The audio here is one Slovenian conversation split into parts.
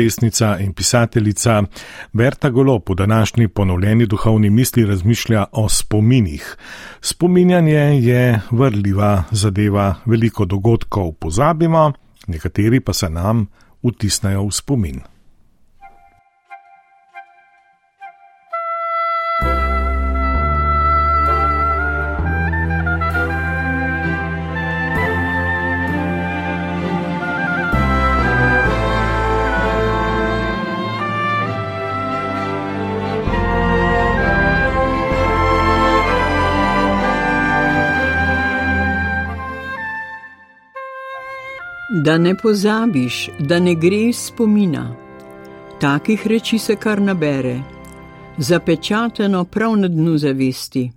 pesnica in pisateljica Berta Golo po današnji ponovljeni duhovni misli razmišlja o spominih. Spominjanje je vrljiva zadeva, veliko dogodkov pozabimo, nekateri pa se nam vtisnejo v spomin. Da ne pozabiš, da ne gre iz spomina. Takih reči se kar nabere, zapečateno prav na dnu zavesti,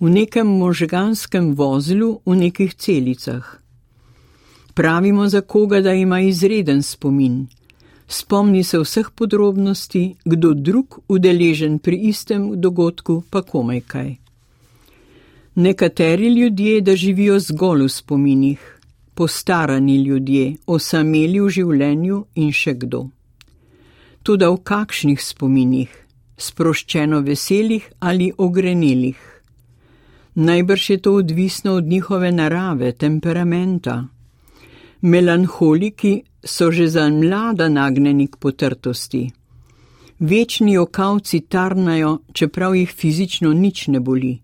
v nekem možganskem vozlu, v nekih celicah. Pravimo za koga, da ima izreden spomin. Spomni se vseh podrobnosti, kdo drug udeležen pri istem dogodku, pa komaj kaj. Nekateri ljudje, da živijo zgolj v spominih postarani ljudje, osameli v življenju in še kdo. Tudi v kakšnih spominih, sproščeno veselih ali ogrenelih. Najbrž je to odvisno od njihove narave, temperamenta. Melanholiki so že za mlada nagnjeni k potrtosti. Večni okavci tarnajo, čeprav jih fizično nič ne boli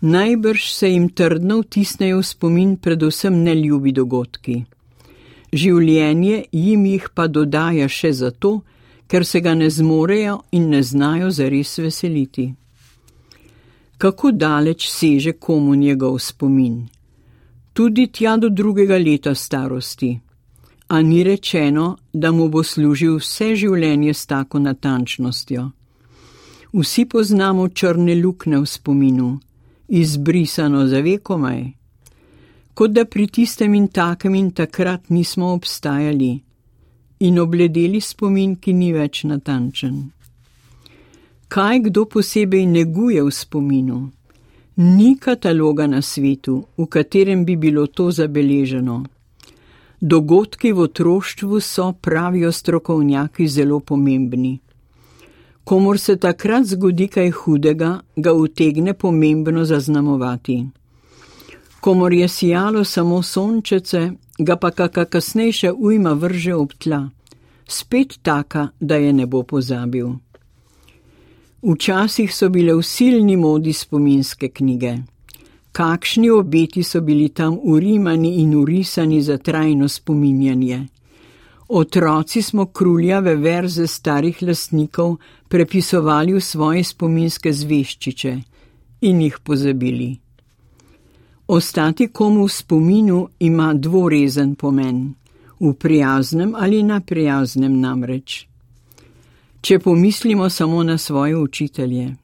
najbrž se jim trdno vtisnejo v spomin predvsem neljubi dogodki. Življenje jim jih pa dodaja še zato, ker se ga ne zmorejo in ne znajo zares veseliti. Kako daleč seže komu njegov spomin? Tudi tja do drugega leta starosti. A ni rečeno, da mu bo služil vse življenje s tako natančnostjo. Vsi poznamo črne lukne v spominu, izbrisano za vekomaj, kot da pri tistem in takem in takrat nismo obstajali in obledeli spomin, ki ni več natančen. Kaj kdo posebej neguje v spominu? Ni kataloga na svetu, v katerem bi bilo to zabeleženo. Dogodki v otroštvu so, pravijo strokovnjaki, zelo pomembni. Komor se takrat zgodi kaj hudega, ga utegne pomembno zaznamovati. Komor je sijalo samo sončece, ga pa kakšna kasnejša ujma vrže ob tla, spet taka, da je ne bo pozabil. Včasih so bile v silni modi spominske knjige. Kakšni obeti so bili tam urimani in urisani za trajno spominjanje. Otroci smo kruljave verze starih lastnikov prepisovali v svoje spominske zveščiče in jih pozabili. Ostati komu v spominu ima dvorezen pomen, v prijaznem ali na prijaznem namreč. Če pomislimo samo na svoje učitelje,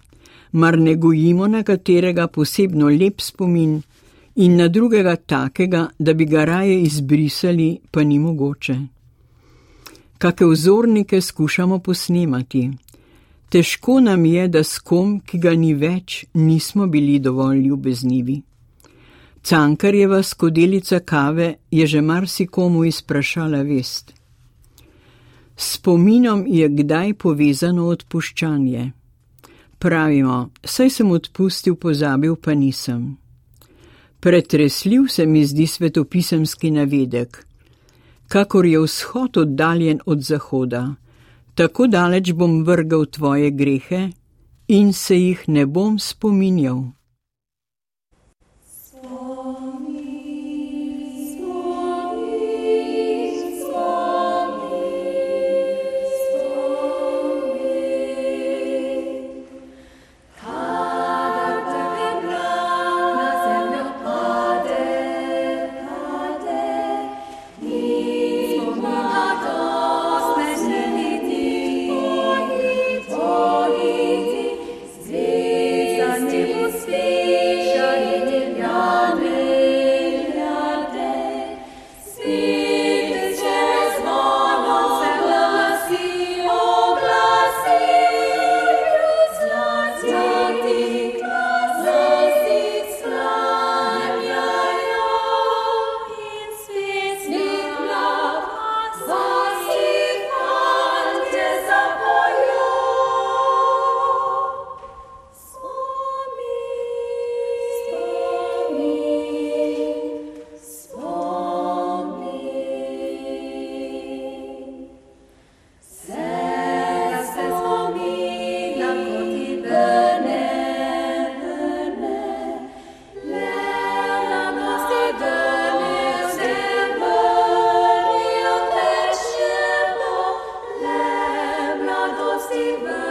mar ne gojimo na katerega posebno lep spomin in na drugega takega, da bi ga raje izbrisali, pa ni mogoče kakšne vzornike skušamo posnemati. Težko nam je, da s kom, ki ga ni več, nismo bili dovolj ljubeznivi. Cankarjeva skodelica kave je že marsikomu izprašala vest. Spominom je kdaj povezano odpuščanje. Pravimo, saj sem odpustil, pozabil pa nisem. Pretresljiv se mi zdi svetopisemski navedek kakor je vzhod oddaljen od zahoda, tako daleč bom vrgal tvoje grehe in se jih ne bom spominjal. Fatima.